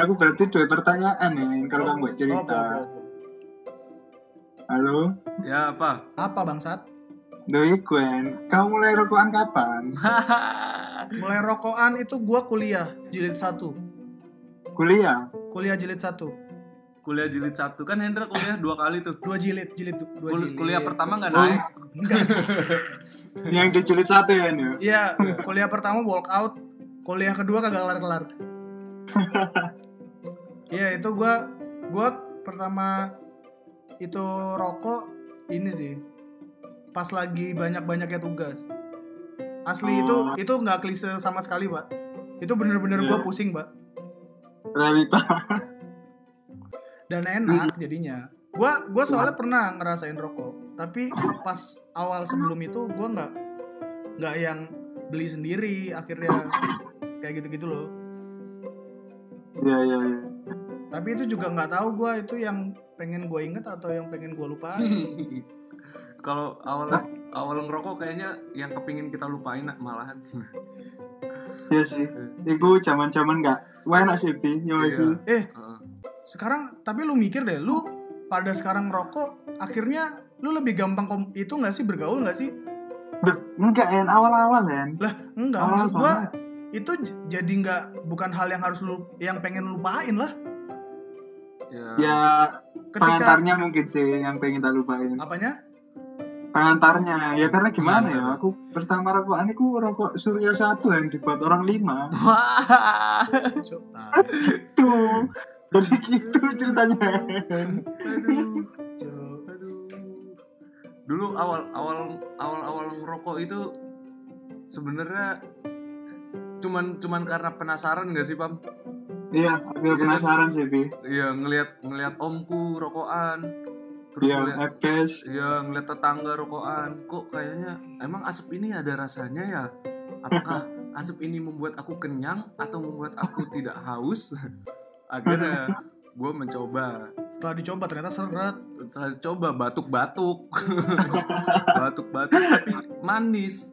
aku berarti dua pertanyaan nih kalau kamu buat cerita. apa, apa? Halo, Ya apa? Apa bangsat? Doi Gwen, kamu mulai rokokan kapan? Mulai rokokan itu gua kuliah jilid 1. Kuliah? Kuliah jilid 1. kuliah jilid satu kan Hendra kuliah dua kali tuh. Dua jilid, jilid du- dua Kul- jilid. kuliah pertama nggak Oh. naik. Enggak. Yang dijilid satu ya? Iya, kuliah pertama walk out, kuliah kedua kagak kelar-kelar. Iya, itu gua gua pertama itu rokok ini sih. Pas lagi banyak-banyaknya tugas. Asli itu Oh. itu nggak klise sama sekali, Pak. Itu bener-bener gua Iya. pusing, Pak. Realita. Dan enak jadinya. Gua gua soalnya pernah ngerasain rokok, tapi pas awal sebelum itu gua nggak nggak yang beli sendiri akhirnya kayak gitu-gitu loh. Iya, iya, iya. Tapi itu juga nggak tahu gua itu yang pengen gue inget atau yang pengen gue lupain. Kalau awal awal ngerokok kayaknya yang kepingin kita lupain nak, malahan. Iya sih. Iku zaman-zaman nggak Wah enak sih, Pi. Iya Iya. sih. Eh, Heeh. sekarang tapi lu mikir deh, lu pada sekarang ngerokok, akhirnya lu lebih gampang kom- itu nggak sih bergaul nggak sih? Duh, enggak ya, awal-awal ya. Lah, enggak Awal maksud gua banget. itu jadi nggak bukan hal yang harus lu yang pengen lu lupain lah. Ya, Ya, Ketika pengantarnya mungkin sih yang pengen tak lupain. apanya? Pengantarnya, ya karena gimana ya? Aku pertama rokokan aku rokok Surya satu yang dibuat orang lima. Tuh, jadi gitu ceritanya. Aduh. Aduh. Dulu awal awal awal awal ngerokok itu sebenarnya cuman cuman karena penasaran gak sih pam? Iya, aku kan? penasaran sih, Pi. Iya ngelihat ngelihat omku rokokan, terus Iya, ngeliat. Iya ngeliat tetangga rokokan, kok kayaknya emang asap ini ada rasanya ya? Apakah asap ini membuat aku kenyang atau membuat aku tidak haus? Akhirnya gue mencoba, Setelah dicoba ternyata seret. setelah coba batuk-batuk, batuk-batuk tapi manis.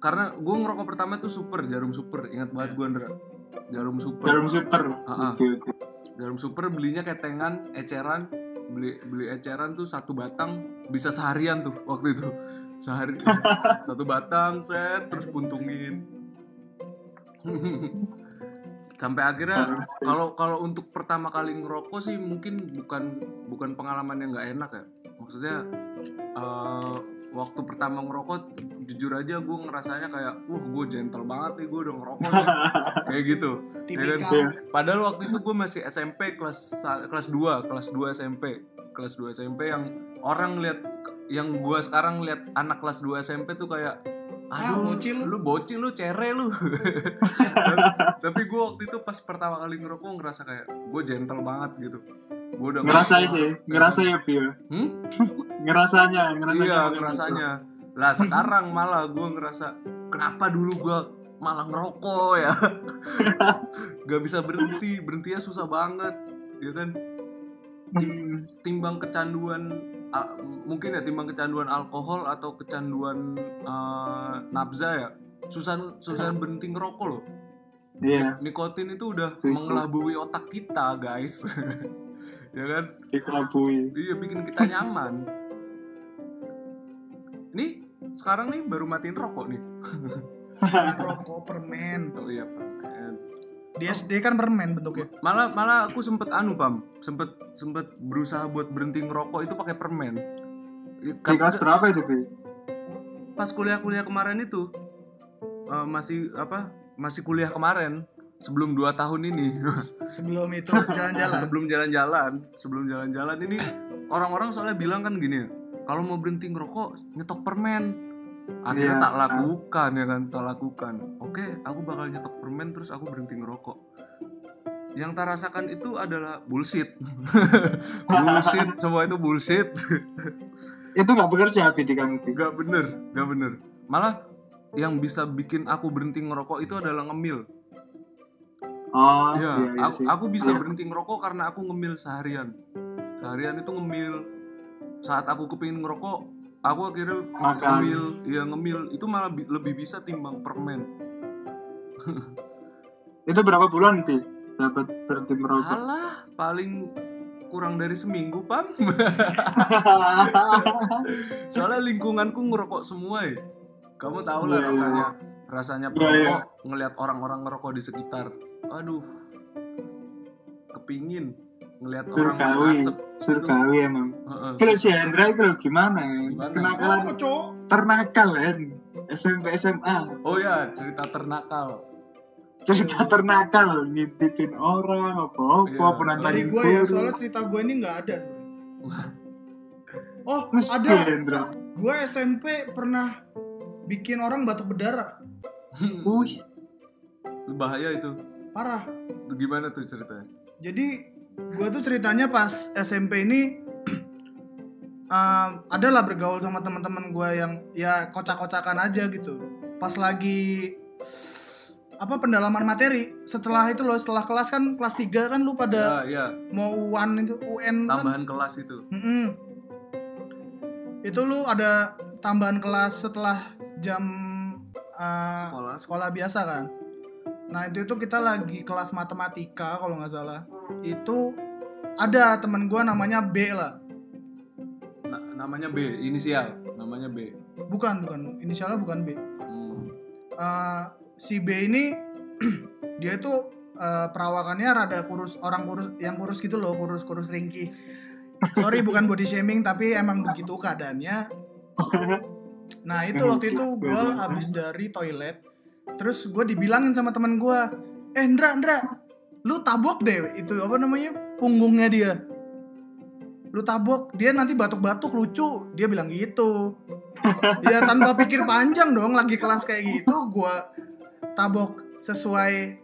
Karena gue ngerokok pertama tuh super, jarum super, ingat banget gue Andra, jarum super. Jarum super. Oke. Jarum super belinya ketengan, eceran, beli beli eceran tuh satu batang bisa seharian tuh waktu itu sehari satu batang set terus puntungin sampai akhirnya kalau kalau untuk pertama kali ngerokok sih mungkin bukan bukan pengalaman yang nggak enak ya maksudnya eh, waktu pertama ngerokok jujur aja gue ngerasanya kayak wah gue gentle banget nih gue udah ngerokok nih." kayak gitu Tipikal. Iya. Padahal waktu itu gue masih SMP kelas kelas 2, kelas 2 SMP. Kelas 2 SMP yang orang lihat yang gue sekarang lihat anak kelas 2 SMP tuh kayak Ah, aduh bocil lu." bocil lu cere lu tapi, gue waktu itu pas pertama kali ngerokok ngerasa kayak gue gentle banget gitu gue udah Ngerasain sih, ngerasa ya, Pi. ya. Hmm? Ngerasanya, ngerasanya. iya ngerasanya lah sekarang malah gue ngerasa kenapa dulu gue malah ngerokok ya? Gak bisa berhenti berhentinya susah banget ya kan? Hmm, timbang kecanduan mungkin ya timbang kecanduan alkohol atau kecanduan eh, nabza ya? Susah susah berhenti ngerokok loh. Iya, nikotin itu udah mengelabui otak kita guys. Ya kan? Dikelabui. iya bikin kita nyaman. Ini sekarang nih baru matiin rokok nih rokok permen. oh iya permen Di SD kan permen bentuknya. malah malah aku sempet anu pam sempet sempet berusaha buat berhenti ngerokok itu pakai permen Di kelas berapa itu, Pi? pas kuliah-kuliah kemarin itu eh, masih apa masih kuliah kemarin sebelum dua tahun ini Sebelum itu jalan-jalan. sebelum jalan-jalan sebelum jalan-jalan ini orang-orang soalnya bilang kan gini kalau mau berhenti ngerokok nyetok permen akhirnya Iya. tak lakukan ya kan tak lakukan oke aku bakal nyetok permen terus aku berhenti ngerokok yang tak rasakan itu adalah bullshit bullshit semua itu bullshit Itu nggak bekerja, di kamu, Pi. Gak bener, gak bener. Malah yang bisa bikin aku berhenti ngerokok itu adalah ngemil. Oh, Iya, iya, iya aku, sih. aku bisa Iya. berhenti ngerokok karena aku ngemil seharian. Seharian itu ngemil. Saat aku kepingin ngerokok, aku akhirnya Makan. ngemil. Iya ngemil. Itu malah bi- lebih bisa timbang permen. Itu berapa bulan, Pi? dapat berhenti merokok? Alah, paling kurang dari seminggu, Pam. Soalnya lingkunganku ngerokok semua ya. Kamu tahu lah Iya, iya. rasanya rasanya Iya, perokok ngelihat orang-orang ngerokok di sekitar. Aduh. Kepingin ngelihat orang Surgawi, asap. surgawi emang. Heeh. Kalau si Hendra itu gimana? Gimana? Kenakalan Apa, Cok? ternakal kan? SMP SMA. Oh ya, cerita ternakal. Cerita ternakal, ngintipin orang, apa-apa, Iya. apa nanti Dari gue ya, soalnya cerita gue ini nggak ada sebenarnya. Oh, Terus ada. Hendra. Gue SMP pernah bikin orang batuk berdarah. Wih, Bahaya itu. Parah. Gimana tuh ceritanya? Jadi gue tuh ceritanya pas SMP ini um, adalah bergaul sama teman-teman gue yang ya kocak-kocakan aja gitu. Pas lagi apa pendalaman materi setelah itu loh setelah kelas kan kelas 3 kan lu pada Ya, ya, mau UN itu UN kan tambahan kelas itu. Mm-mm. itu lu ada tambahan kelas setelah jam uh, Sekolah. sekolah biasa kan nah itu itu kita lagi kelas matematika kalau nggak salah. Itu ada teman gua namanya B lah. Na- namanya B, inisial. Namanya B. bukan bukan. Inisialnya bukan B. Hmm. Uh, si B ini dia itu uh, perawakannya rada kurus orang kurus yang kurus gitu loh kurus kurus ringkih. Sorry bukan body shaming tapi emang begitu keadaannya. Nah itu waktu itu gue habis dari toilet terus gue dibilangin sama teman gue eh Ndra Ndra lu tabok deh. Itu apa namanya? Punggungnya dia. Lu tabok. Dia nanti batuk-batuk lucu. Dia bilang gitu. Ya tanpa pikir panjang dong lagi kelas kayak gitu gua tabok sesuai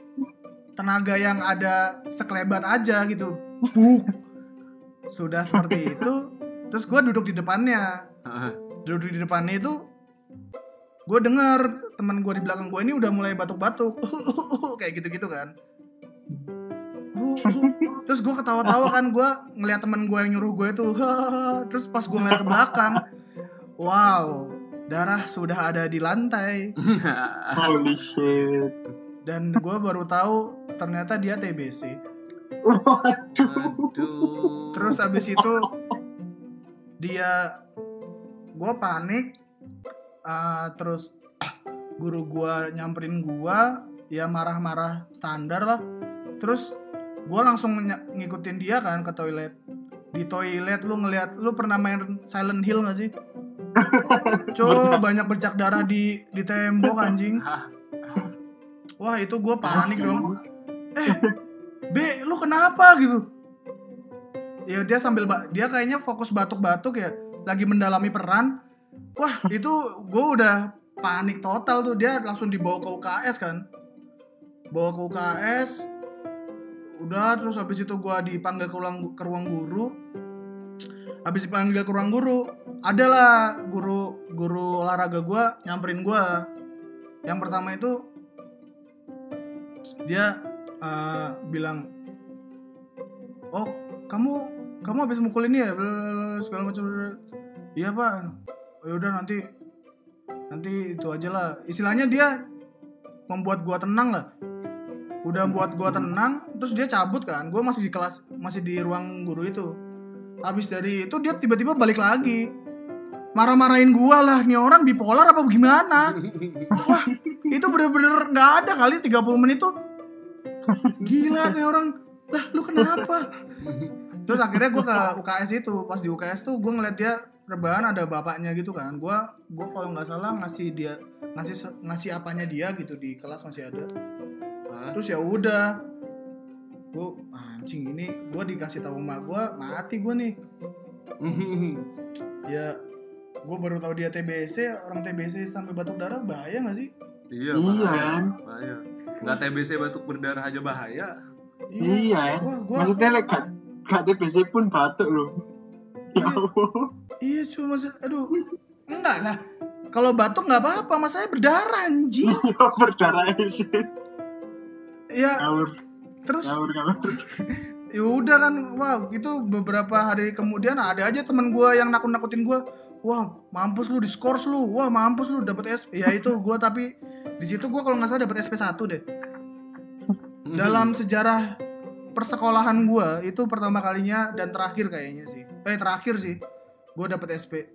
tenaga yang ada sekelebat aja gitu. Buk. Sudah seperti itu. Terus gua duduk di depannya. Duduk di depannya itu gue denger teman gue di belakang gue ini udah mulai batuk-batuk. Kayak gitu-gitu kan. Terus gue ketawa-tawa kan gue ngeliat temen gue yang nyuruh gue itu. Terus pas gue ngeliat ke belakang wow darah sudah ada di lantai. Holy shit. dan gue baru tahu ternyata dia TBC Waduh. Terus abis itu dia gue panik ah, terus guru gue nyamperin gue ya marah-marah standar lah. Terus gue langsung ngikutin dia kan ke toilet. Di toilet lu ngeliat lu pernah main Silent Hill gak sih? Coba banyak bercak darah di di tembok anjing. Wah itu gue panik dong. eh B lu kenapa gitu? Ya dia sambil dia kayaknya fokus batuk-batuk ya. Lagi mendalami peran wah itu gue udah panik total tuh. Dia langsung dibawa ke UKS kan. Bawa ke UKS udah terus habis itu gue dipanggil ke ruang, ke ruang guru. Habis dipanggil ke ruang guru adalah guru guru olahraga gue nyamperin gue yang pertama itu dia eh, bilang oh kamu kamu habis mukul ini ya segala macam iya pak oh, yaudah nanti nanti itu aja lah. Istilahnya dia membuat gua tenang lah. Udah buat gua tenang terus dia cabut kan. Gua masih di kelas masih di ruang guru itu. Habis dari itu dia tiba-tiba balik lagi. Marah-marahin gua lah nih orang bipolar apa gimana? Wah itu bener-bener nggak ada kali 30 menit tuh. Gila nih orang. Lah lu kenapa? Terus akhirnya gue ke UKS itu. Pas di UKS tuh gue ngeliat dia rebahan ada bapaknya gitu kan gue gue kalau nggak salah ngasih dia ngasih ngasih apanya dia gitu di kelas masih ada Hah? terus ya udah gue anjing ini gue dikasih tahu emak gue mati gue nih ya gue baru tahu dia TBC orang TBC sampai batuk darah bahaya nggak sih iya, Iya bahaya. kan? Bahaya. Nggak TBC batuk berdarah aja bahaya. Iya. wah gue Maksudnya lek gak, gak TBC pun batuk loh. Ya Iya. Allah. Iya cuma se- aduh. Enggak lah. Kalau batuk nggak apa-apa masanya berdarah anjing. Ya berdarah sih. ya Ngawur, terus? Ngawur, ngawur. ya udah kan wah itu beberapa hari kemudian ada aja teman gua yang nakut nakutin gua. Wah mampus lu diskors lu. Wah mampus lu dapet SP ya itu gua tapi di situ gua kalau nggak salah dapet SP 1 deh. Dalam sejarah persekolahan gua itu pertama kalinya dan terakhir kayaknya sih. Eh terakhir sih. Gua dapet SP.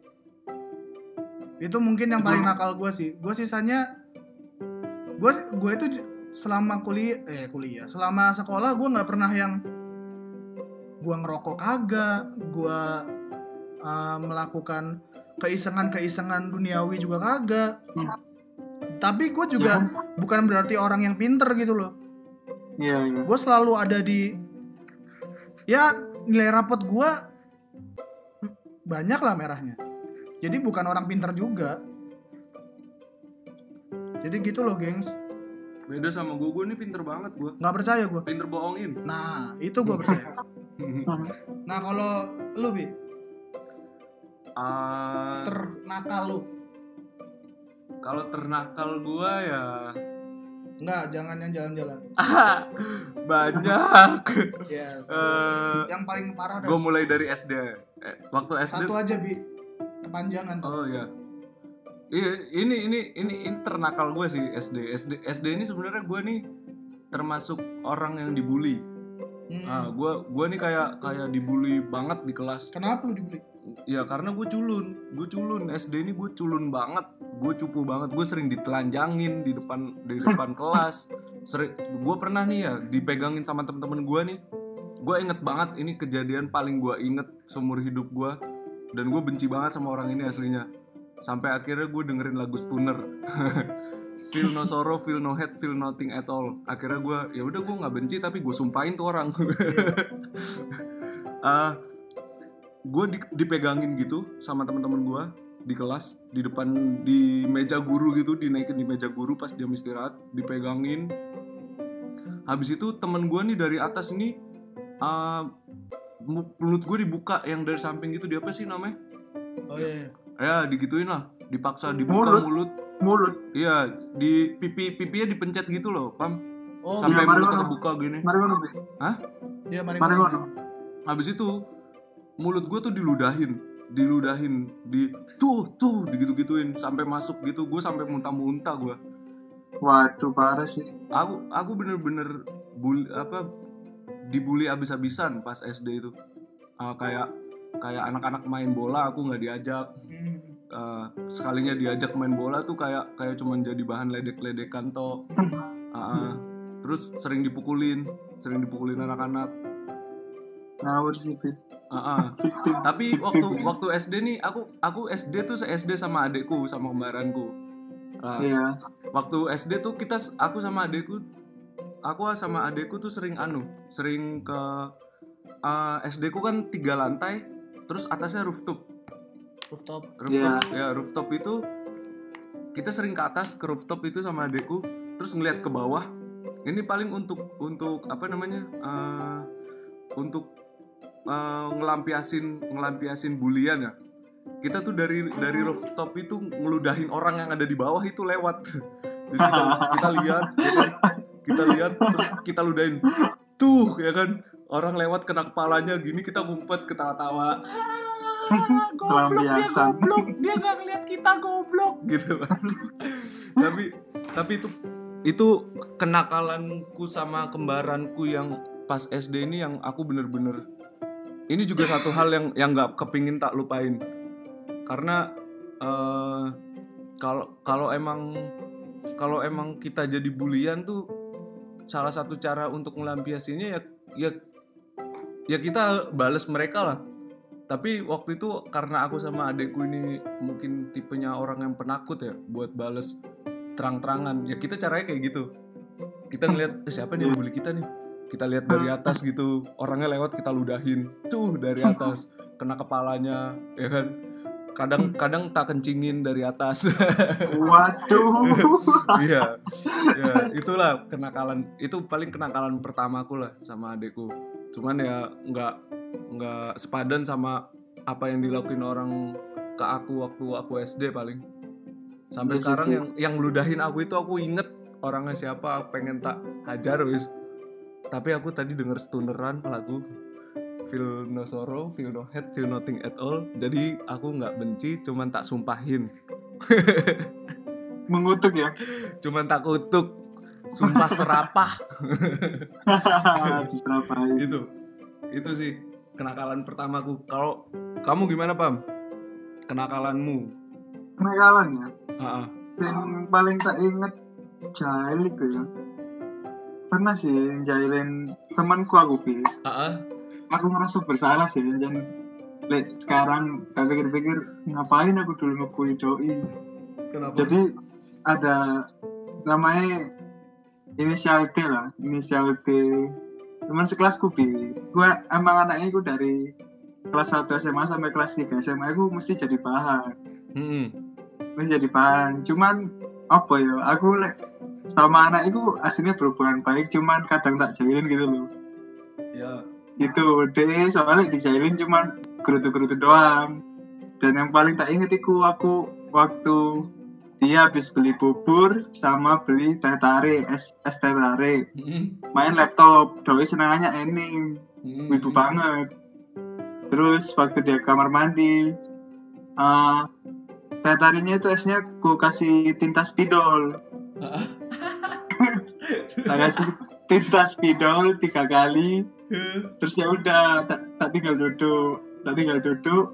Itu mungkin yang paling nakal gua sih. Gua sisanya gua gua itu selama kuliah eh kuliah, selama sekolah gua nggak pernah yang gua ngerokok kagak, gua uh, melakukan keisengan-keisengan duniawi juga kagak. Hmm. Tapi gue juga bukan berarti orang yang pinter gitu loh. Iya, iya. Gue selalu ada di ya nilai rapot gue banyak lah merahnya. Jadi bukan orang pinter juga. Jadi gitu loh, gengs. Beda sama gue, gue nih pinter banget gue. Nggak percaya gue. Pinter bohongin. Nah, itu gue percaya. Nah, kalau lu bi Ah, ternakal lu, kalau ternakal gue ya nggak jangan yang jalan-jalan. banyak. Ya, Eh, yang paling parah gue mulai dari SD. Eh, waktu SD. Satu aja bi, kepanjangan. Oh ya. Iya, ini ini ini ini ternakal gue sih SD. SD SD ini sebenarnya gue nih termasuk orang yang dibully. Hmm. Ah, gue gue nih kayak kayak dibully banget di kelas. Kenapa lu dibeli? Ya karena gue culun, gue culun SD ini gue culun banget, gue cupu banget, gue sering ditelanjangin di depan di depan kelas. Sering, gue pernah nih ya dipegangin sama temen-temen gue nih. Gue inget banget ini kejadian paling gue inget seumur hidup gue dan gue benci banget sama orang ini aslinya. Sampai akhirnya gue dengerin lagu Spooner. feel no sorrow, feel no hate, feel nothing at all. Akhirnya gue ya udah gue nggak benci tapi gue sumpahin tuh orang. Ah, gue dipegangin gitu sama teman-teman gue di kelas di depan di meja guru gitu dinaikin di meja guru pas jam istirahat dipegangin habis itu temen gue nih dari atas ini uh, mu- mulut gue dibuka yang dari samping gitu dia apa sih namanya Oh iya. ya digituin lah dipaksa dibuka Mulut? mulut Mulut. iya di pipi pipinya dipencet gitu loh pam Oh, sampai iya, mulutnya marijuana. kebuka gini Mari ngono, Bi. dia mari Mari ngono. habis itu mulut gue tuh diludahin diludahin di tuh tuh digitu gituin sampai masuk gitu gue sampai muntah-muntah gue Waduh, parah sih. aku aku bener-bener bul apa dibully abis-abisan pas SD itu Ah, kayak kayak anak-anak main bola aku nggak diajak. Ah, sekalinya diajak main bola tuh kayak kayak cuman jadi bahan ledek-ledekan toh Ah, ah. terus sering dipukulin sering dipukulin anak-anak Ngawur sih, ah. Victim. tapi waktu waktu SD nih aku aku SD tuh se SD sama adekku sama kembaranku Nah, Iya. waktu SD tuh kita aku sama adekku aku sama adekku tuh sering anu sering ke uh, SD ku kan tiga lantai terus atasnya rooftop. Rooftop. rooftop ya rooftop itu kita sering ke atas ke rooftop itu sama adekku terus ngeliat ke bawah. Ini paling untuk untuk apa namanya uh, untuk uh, ngelampiasin ngelampiasin bulian ya. Kita tuh dari dari rooftop itu ngeludahin orang yang ada di bawah itu lewat. Jadi kita, kita lihat kan? Kita lihat terus kita ludahin tuh ya kan? Orang lewat kena kepalanya gini kita ngumpet ketawa-tawa. Ah, goblok dia goblok. Dia nggak ngeliat kita goblok. Gitu. Kan tapi tapi itu itu kenakalanku sama kembaranku yang pas SD ini yang aku bener-bener ini juga satu hal yang yang nggak kepingin tak lupain. Karena eh, kalau kalau emang kalau emang kita jadi bulian tuh salah satu cara untuk melampiasinya ya ya ya kita bales mereka lah. Tapi waktu itu karena aku sama adekku ini mungkin tipenya orang yang penakut ya buat bales terang-terangan. Ya kita caranya kayak gitu. Kita ngeliat "Eh, siapa nih yang bully kita nih? Kita lihat dari atas gitu orangnya lewat kita ludahin. Tuh dari atas. Kena kepalanya ya kan kadang kadang tak kencingin dari atas. Waduh. iya ya itulah kenakalan itu paling kenakalan pertamaku lah sama adekku cuman ya nggak nggak sepadan sama apa yang dilakuin orang ke aku waktu aku SD paling. Sampai Iya sekarang Ki. yang yang ludahin aku itu aku inget orangnya siapa aku pengen tak hajar wis. Tapi aku tadi denger stuneran lagu feel no sorrow feel no hate feel nothing at all jadi aku nggak benci cuman tak sumpahin Mengutuk ya. cuman tak kutuk sumpah serapah itu itu sih kenakalan pertamaku kalau kamu gimana pam kenakalanmu Kenakalan ya. Ah, ah. Yang paling tak inget jahil itu ya. Pernah sih jahilin temanku aku pi. Ah, ah. Aku ngerasa bersalah sih dan Lek, sekarang tak pikir-pikir ngapain aku dulu ngekui doi kenapa? Jadi ada namanya inisial T lah inisial T teman sekelasku bi gua emang anaknya gue dari kelas 1 SMA sampai kelas 3 SMA aku mesti jadi bahan. Mm-mm. mesti jadi bahan. Cuman apa ya aku lek sama anak itu aslinya berhubungan baik cuman kadang tak jahilin gitu loh. Ya itu deh soalnya dijailin cuman gerutu-gerutu doang dan yang paling tak inget itu aku waktu dia habis beli bubur sama beli teh tarik es, es teh tarik Mm-mm. main laptop doi senangannya anime Mm-mm. wibu banget terus waktu dia kamar mandi eh teh tariknya itu esnya gue kasih tinta spidol ah. tak kasih tinta spidol tiga kali. Terus ya udah tak, tak tinggal duduk tak tinggal duduk.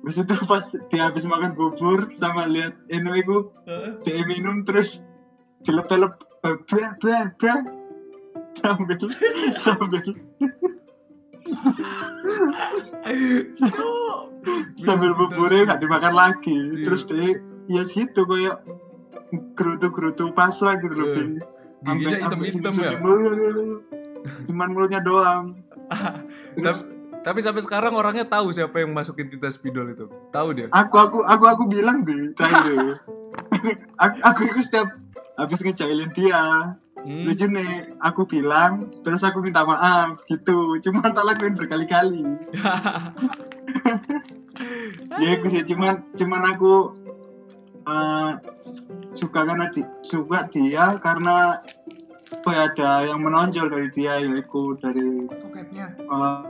Habis itu pas dia habis makan bubur sama lihat Eno itu Ah. dia minum terus jelep-jelep eh, bra bra bra. Sambil sambil. Sambil buburnya nggak dimakan lagi. Iya. terus dia ya segitu kayak gerutu-gerutu pasrah gitu loh Bi. Giginya hitam-hitam ya cuman mulutnya doang. Terus tapi, tapi sampai sekarang orangnya tahu siapa yang masukin tinta spidol itu. Tahu dia? Aku aku aku aku bilang deh tadi aku, aku itu setiap habis ngejailin dia. Hmm. lucu nih aku bilang terus aku minta maaf gitu. Cuma tak lakuin berkali-kali. Ya aku sih cuman cuman aku eh, suka karena di, suka dia karena apa ya, ada yang menonjol dari dia yaitu dari eh,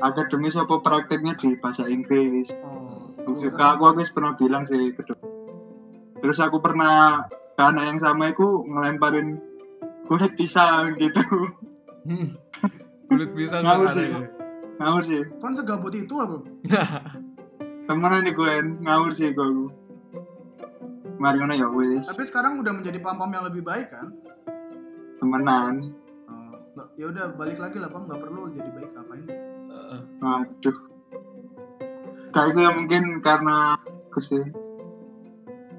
akademis apa prakteknya di bahasa Inggris Oh. Aku suka aku habis pernah bilang sih ke terus aku pernah ke anak yang sama itu ngelemparin kulit pisang gitu Hmm. kulit pisang Ngawur sih. ngawur sih Kan segabut itu apa? temenan nih gue ngawur sih gue mari ngono ya wis Tapi sekarang udah menjadi pam-pam yang lebih baik kan? temenan. Nggak- ya udah balik lagi lah pam. Nggak perlu jadi baik ngapain sih? Heeh. aduh kayak itu ya mungkin karena aku sih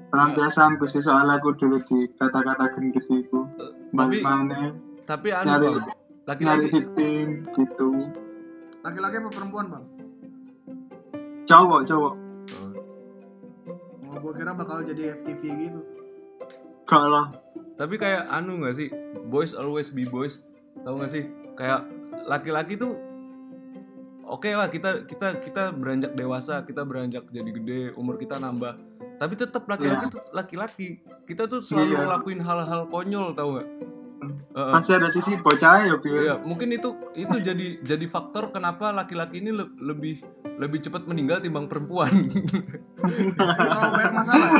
pelampiasan aku sih soalnya aku dulu di kata-kata gitu itu. Tapi balik mana tapi anu nyari laki-laki victim gitu. Laki-laki apa perempuan bang? cowok cowok Gua kira bakal jadi FTV gitu. kalau tapi kayak anu nggak sih boys always be boys tahu nggak sih kayak laki-laki tuh oke lah kita kita kita beranjak dewasa kita beranjak jadi gede umur kita nambah tapi tetap laki-laki tuh laki-laki kita tuh selalu Iya. ngelakuin hal-hal konyol tahu nggak Heeh. pasti ada sisi bocah ya. Iya, mungkin itu itu jadi jadi faktor kenapa laki-laki ini le- lebih lebih cepat meninggal timbang perempuan. Kalau banyak masalah?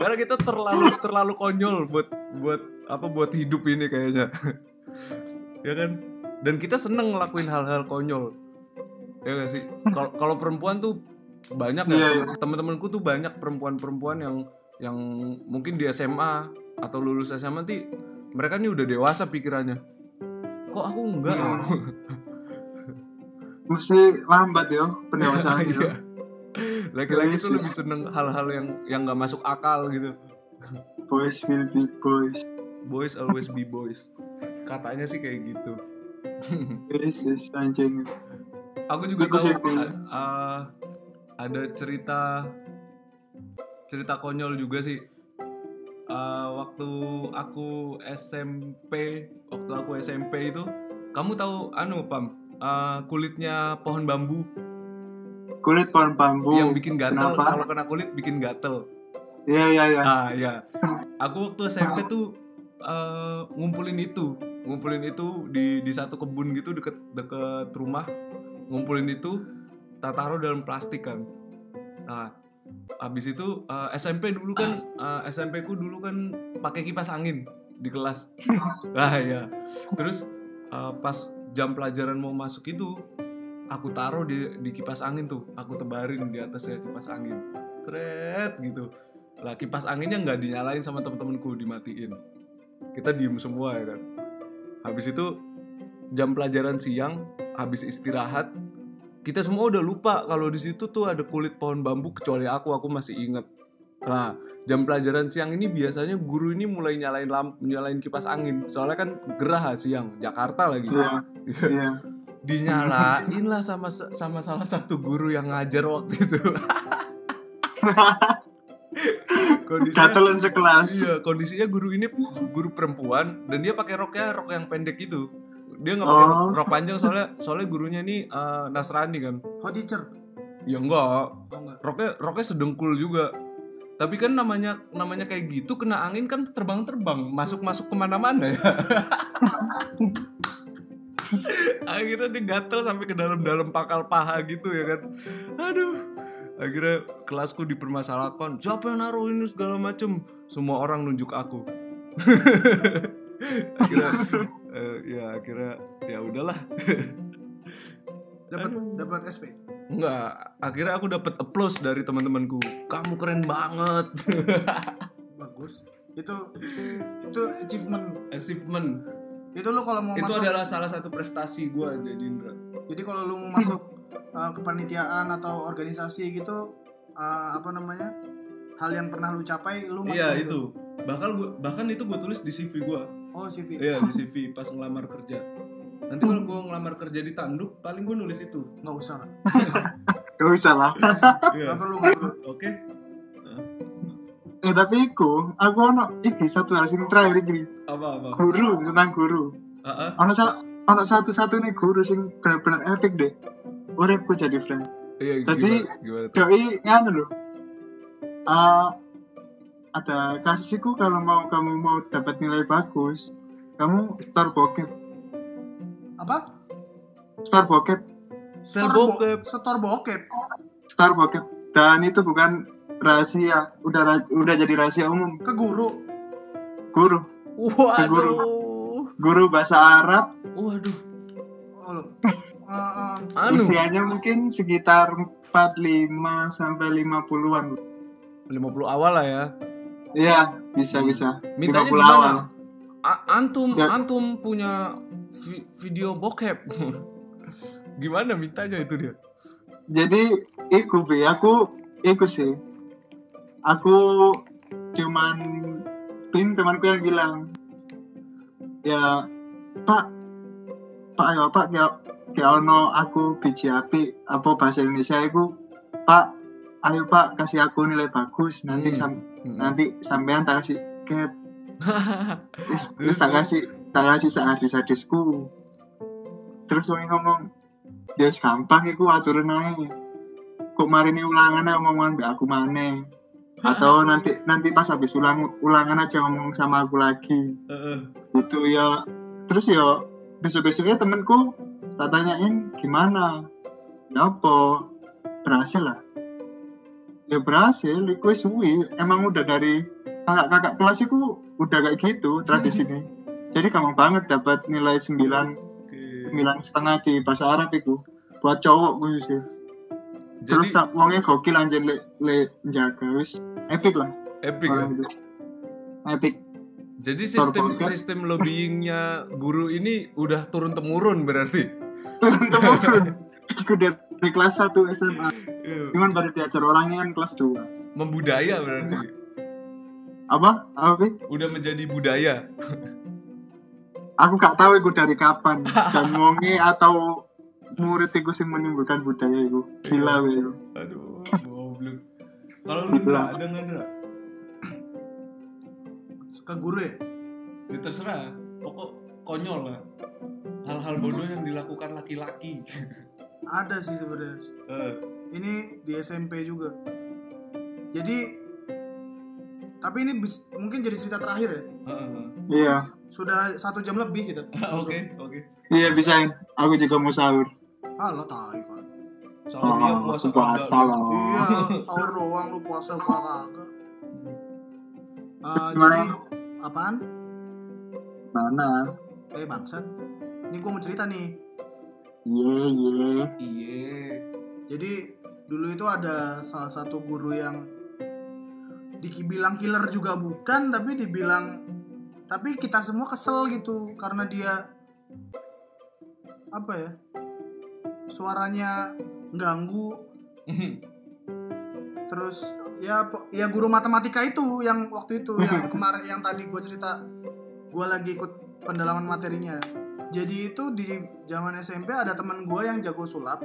Karena kita terlalu terlalu konyol buat buat apa buat hidup ini kayaknya. ya kan? Dan kita seneng ngelakuin hal-hal konyol. Ya gak sih? Kalau kalau perempuan tuh banyak ya Iya, tem- teman-temanku tuh banyak perempuan-perempuan yang yang mungkin di SMA atau lulus SMA nanti mereka nih udah dewasa pikirannya. Kok aku enggak? Mesti lambat ya pendewasaan Iya. ya Laki-laki tuh lebih seneng hal-hal yang yang nggak masuk akal gitu. boys will be boys Boys always be boys. Katanya sih kayak gitu. yes yes anjing Aku juga Aku tahu sih, Pi. a- uh, ada cerita cerita konyol juga sih. Uh, waktu aku SMP, waktu aku SMP itu, kamu tahu anu pam uh, kulitnya pohon bambu. Kulit pohon bambu. Yang bikin gatel. Kalau kena kulit bikin gatel. iya iya iya. Ah ya, aku waktu SMP tuh eh, ngumpulin itu, ngumpulin itu di di satu kebun gitu deket deket rumah, ngumpulin itu, tak taruh dalam plastik kan. Nah, habis itu eh, SMP dulu kan, eh, SMP ku dulu kan pakai kipas angin, di kelas. Lah ya terus uh, pas jam pelajaran mau masuk itu aku taruh di di kipas angin tuh. Aku tebarin di atasnya kipas angin. Tret gitu. Lah kipas anginnya nggak dinyalain sama temen-temenku dimatiin. Kita diem semua ya kan? Habis itu jam pelajaran siang habis istirahat kita semua udah lupa kalau di situ tuh ada kulit pohon bambu kecuali aku. Aku masih inget nah jam pelajaran siang ini biasanya guru ini mulai nyalain lamp nyalain kipas angin soalnya kan gerah siang Jakarta lagi Iya. Iya. dinyalain lah sama sama salah satu guru yang ngajar waktu itu kondisinya sekelas. iya kondisinya guru ini guru perempuan dan dia pakai roknya rok yang pendek itu dia nggak pakai rok, Oh. rok panjang soalnya soalnya gurunya ini eh, Nasrani kan Hot teacher. ya enggak Oh enggak. roknya roknya sedengkul juga tapi kan namanya namanya kayak gitu kena angin kan terbang-terbang masuk masuk ke mana-mana ya. Akhirnya dia gatel sampai ke dalam-dalam pangkal paha gitu ya kan. Aduh akhirnya kelasku dipermasalahkan siapa yang naruh ini segala macem? Semua orang nunjuk aku. Akhirnya eh, ya akhirnya ya udahlah. Dapat dapat SP. Enggak, akhirnya aku dapat applause dari teman-temanku. Kamu keren banget. Bagus. Itu itu achievement. Achievement. Itu lu kalau mau Itu masuk adalah salah satu prestasi gua jadi Indra. Jadi kalau lu mau masuk uh, kepanitiaan atau organisasi gitu uh, apa namanya? Hal yang pernah lu capai lu masuk Iya itu. Bahkan gua, bahkan itu gue tulis di CV gua. Oh, CV. Iya di CV pas ngelamar kerja. Nanti kalau gua ngelamar kerja di tanduk, paling gua nulis itu. Nggak usah lah. Gak usah lah. Iya. Nggak perlu, nggak perlu. Oke. Eh tapi iku, aku ono iki satu hal sing terakhir iki. Apa apa? Guru tentang guru. Ah. Ono sa ono satu-satu nih guru sing benar-benar epic deh. Uripku jadi friend. Iya, Jadi, tuh? Doi nganu loh. Ah, ada kasusku kalau mau kamu mau dapat nilai bagus, kamu store bokep, Apa? store bokep, Store bo- bokep. Store bokep. store bokep. Dan itu bukan rahasia, udah udah jadi rahasia umum. Ke guru. Guru, Waduh. guru bahasa Arab, Waduh. Oh. Uh, uh, Anu. usianya mungkin sekitar 45 sampai 50-an. 50 awal lah ya. Iya, bisa bisa. Mintanya 50 gimana? awal. A- antum Ya. antum punya vi- video bokep. Gimana mintanya itu dia? Jadi iku be, aku iku sih. Aku cuman pin temanku yang bilang, ya Pak, Pak ya Pak kayak kayak ono aku biji api apa bahasa Indonesia itu Pak, ayo Pak kasih aku nilai bagus nanti Hmm. sam- Hmm. nanti sampean tak kasih cap, terus, tak kasih tak kasih seadis-adisku. Terus wong ngomong, ya gampang iku aturan ae. Kok marini ulangan ae ngomongan mbak aku maneh. Atau nanti nanti pas habis ulang ulangan aja ngomong sama aku lagi. Heeh. Gitu ya. Terus ya besok-besoknya temenku tak tanyain gimana. Ya apa? Berhasil lah. Ya berhasil, iku suwi. Emang udah dari kakak-kakak kelas iku udah kayak gitu tradisinya. Jadi gampang banget dapat nilai 9 Oke. sembilan setengah di bahasa Arab itu buat cowok khususnya Jadi terus wongnya gokil anjir le, le jaga wis epic lah epic ya. epic Jadi sistem Bokep. sistem lobbyingnya guru ini udah turun temurun berarti. turun temurun aku dari, kelas 1 SMA Iya. cuman baru diajar orangnya kan kelas 2 Membudaya berarti. apa apa? Udah menjadi budaya. aku gak tahu itu dari kapan dan wonge atau murid itu sing menimbulkan budaya itu gila weh itu Aduh, goblok. Kalau lu enggak ada nggak Ndra? ke guru ya? Ya terserah. Pokok konyol lah. Hal-hal bodoh yang dilakukan laki-laki. Ada sih sebenarnya. Eh, Ini di SMP juga. Jadi tapi ini bis- mungkin jadi cerita terakhir ya. heeh. iya Sudah satu jam lebih kita. Oke, oke. iya bisa aku juga mau sahur Halo tai kan. Soalnya dia oh, puasa aku puasa kagak. lah Iya, sahur doang lu puasa gua kagak. Ah, Gimana? jadi apaan? Mana? Eh bangsat. Ini gue mau cerita nih. Iya, iya. Iya. Jadi dulu itu ada salah satu guru yang dibilang killer juga bukan, tapi dibilang tapi kita semua kesel gitu karena dia apa ya? Suaranya ganggu. Terus ya ya guru matematika itu yang waktu itu yang kemarin yang tadi gue cerita gue lagi ikut pendalaman materinya. Jadi itu di zaman SMP ada teman gue yang jago sulap.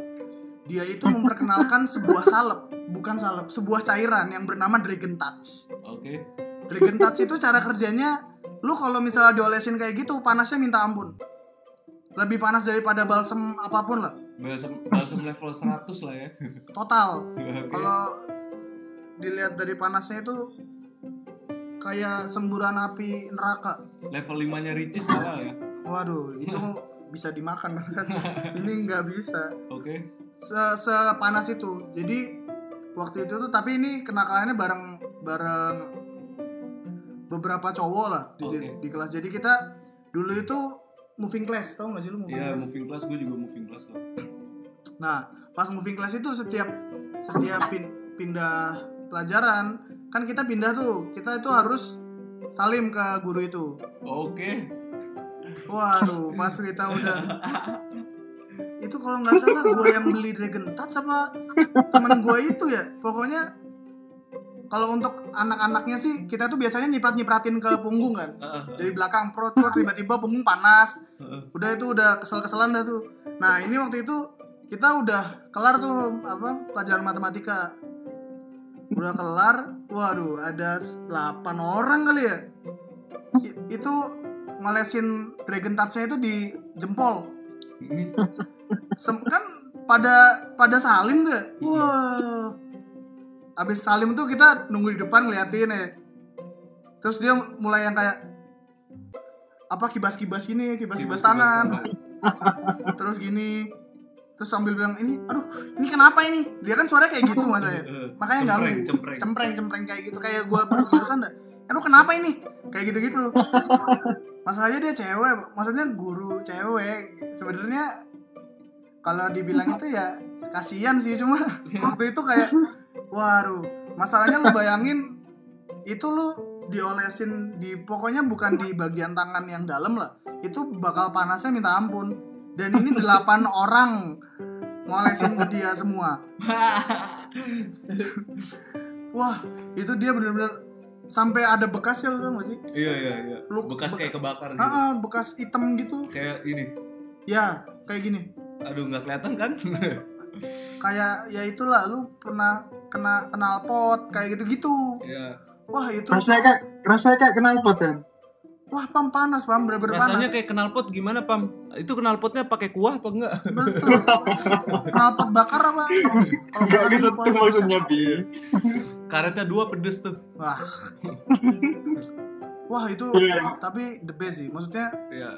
Dia itu memperkenalkan sebuah salep bukan salep sebuah cairan yang bernama Dragon Touch Oke. Dragon Touch itu cara kerjanya lu kalau misalnya diolesin kayak gitu panasnya minta ampun lebih panas daripada balsem apa pun lah Balsam balsam level 100 lah ya. total Oke. kalau dilihat dari panasnya itu kayak semburan api neraka level 5-nya Ricis lah ya. waduh itu bisa dimakan ini nggak bisa Oke. se sepanas itu jadi waktu itu tuh tapi ini kenakalannya bareng bareng beberapa cowok lah di, Oke. di kelas jadi kita dulu itu moving class tau gak sih lu moving Iya, class moving class gue juga moving class kok. Nah, pas moving class itu setiap setiap pin- pindah pelajaran, kan kita pindah tuh. Kita itu harus salim ke guru itu. Oke. Waduh, pas kita udah itu kalau nggak salah gue yang beli Dragon Touch sama temen gue itu ya. Pokoknya kalau untuk anak-anaknya sih kita tuh biasanya nyiprat-nyipratin ke punggung kan. Dari belakang perut perut tiba-tiba punggung panas. udah itu udah kesel-keselan dah tuh nah ini waktu itu kita udah kelar tuh apa pelajaran matematika udah kelar waduh ada 8 orang kali ya I- itu ngolesin dragon touch-nya itu di jempol Hmm. Sem- kan pada pada salim tuh ya? Wah. Abis salim tuh kita nunggu di depan ngeliatin ya. Terus dia mulai yang kayak apa kibas-kibas ini kibas-kibas tangan. terus gini. Terus sambil bilang ini aduh ini kenapa ini? Dia kan suaranya kayak gitu mas saya Heeh. makanya Cempreng, ganggu cempreng. cempreng cempreng kayak gitu. Kayak gue barusan dah. Aduh kenapa ini? Kayak gitu gitu masalahnya dia cewek maksudnya guru cewek. Sebenarnya kalau dibilang itu ya kasihan sih cuma waktu itu kayak waduh masalahnya lu bayangin itu lu diolesin di pokoknya bukan di bagian tangan yang dalam lah itu bakal panasnya minta ampun dan ini delapan orang ngolesin ke dia semua wah itu dia bener-bener sampai ada bekas ya lu tau gak sih Iya iya iya. Lu- Bekas beka- kayak kebakar gitu. ah, bekas hitam gitu Kayak ini. ya kayak gini Aduh nggak kelihatan kan? kayak ya itulah lu pernah kena kenal pot kayak gitu-gitu Iya. wah itu Rasanya kayak rasanya kayak kenal pot kan? wah pam panas pam bener-bener Rasanya panas kayak knalpot gimana pam? Itu knalpotnya pakai kuah apa enggak? betul kenal pot bakar apa kalau Enggak bisa. maksudnya bi. Karetnya dua pedes tuh. wah wah itu Iya. tapi the best sih maksudnya Iya.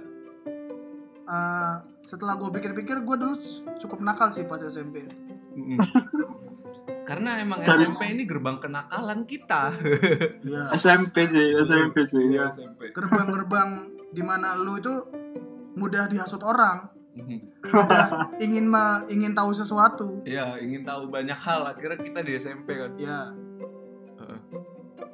Eh, setelah gue pikir-pikir gue dulu cukup nakal sih pas SMP Mm-mm. Karena emang Dari- SMP ini gerbang kenakalan kita. ya SMP sih, SMP sih. Iya Ya. SMP. gerbang-gerbang di mana lu itu mudah dihasut orang mudah ingin me- ingin tahu sesuatu Iya, ingin tahu banyak hal. Akhirnya kita di SMP kan. ya Heeh.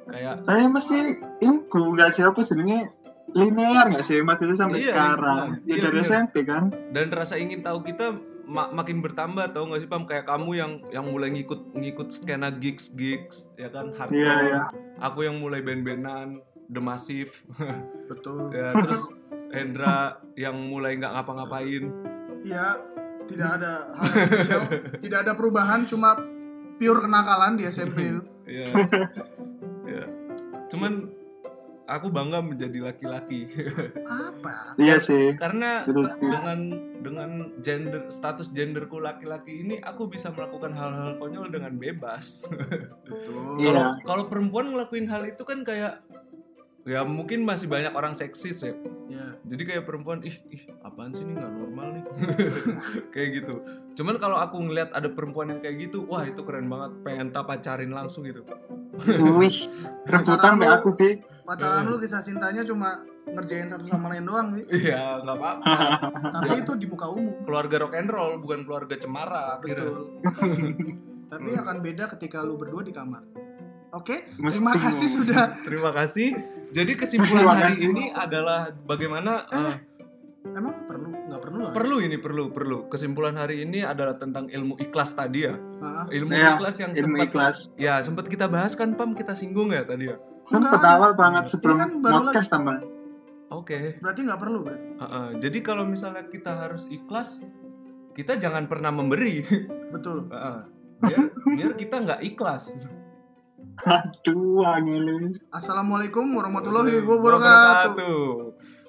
Kayak Tapi mesti itu nggak siapa jenenge linear nggak sih? Maksudnya sampai Iya, sekarang? linear. Ya Iya, dari bener. SMP kan? dan rasa ingin tahu kita ma- makin bertambah tau gak sih pam? Kayak kamu yang yang mulai ngikut ngikut skena gigs gigs ya kan? Hardcore. Iya, iya. aku yang mulai band-bandan The Massive. Betul. Ya terus Hendra yang mulai nggak ngapa-ngapain. Ya tidak ada hal yang spesial. Tidak ada perubahan cuma pure kenakalan di SMP itu ya ya cuman aku bangga menjadi laki-laki apa Iya sih. karena Betul. dengan dengan gender status genderku laki-laki ini aku bisa melakukan hal-hal konyol dengan bebas betul Iya. Kalau kalau perempuan ngelakuin hal itu kan kayak ya mungkin masih banyak orang seksis ya. ya Jadi kayak perempuan ih ih apaan sih ini nggak normal nih. kayak gitu. Cuman kalau aku ngeliat ada perempuan yang kayak gitu, wah itu keren banget. Pengen tak pacarin langsung gitu. Wih, rebutan mbak aku bi. Pacaran lu kisah cintanya cuma ngerjain satu sama lain doang sih. Iya, nggak apa-apa. Tapi itu di muka umum. Keluarga rock and roll bukan keluarga cemara. Betul. Tapi akan beda ketika lu berdua di kamar. Oke, Mesti terima kasih mau. sudah. Terima kasih. Jadi kesimpulan hari ini adalah bagaimana eh, Emang perlu? Nggak perlu lah. perlu ini perlu perlu. Kesimpulan hari ini adalah tentang ilmu ikhlas tadi ya. Ilmu Iya, ikhlas yang ilmu sempat ikhlas ya sempat kita bahas kan Pam kita singgung ya tadi ya. Ada. awal banget sebelum Ini kan baru podcast tambah Oke. berarti nggak perlu berarti. Heeh. Jadi kalau misalnya kita harus ikhlas, kita jangan pernah memberi. Betul. Heeh. biar, biar kita nggak ikhlas. aduh angin Assalamualaikum warahmatullahi wabarakatuh. Wabarakatuh.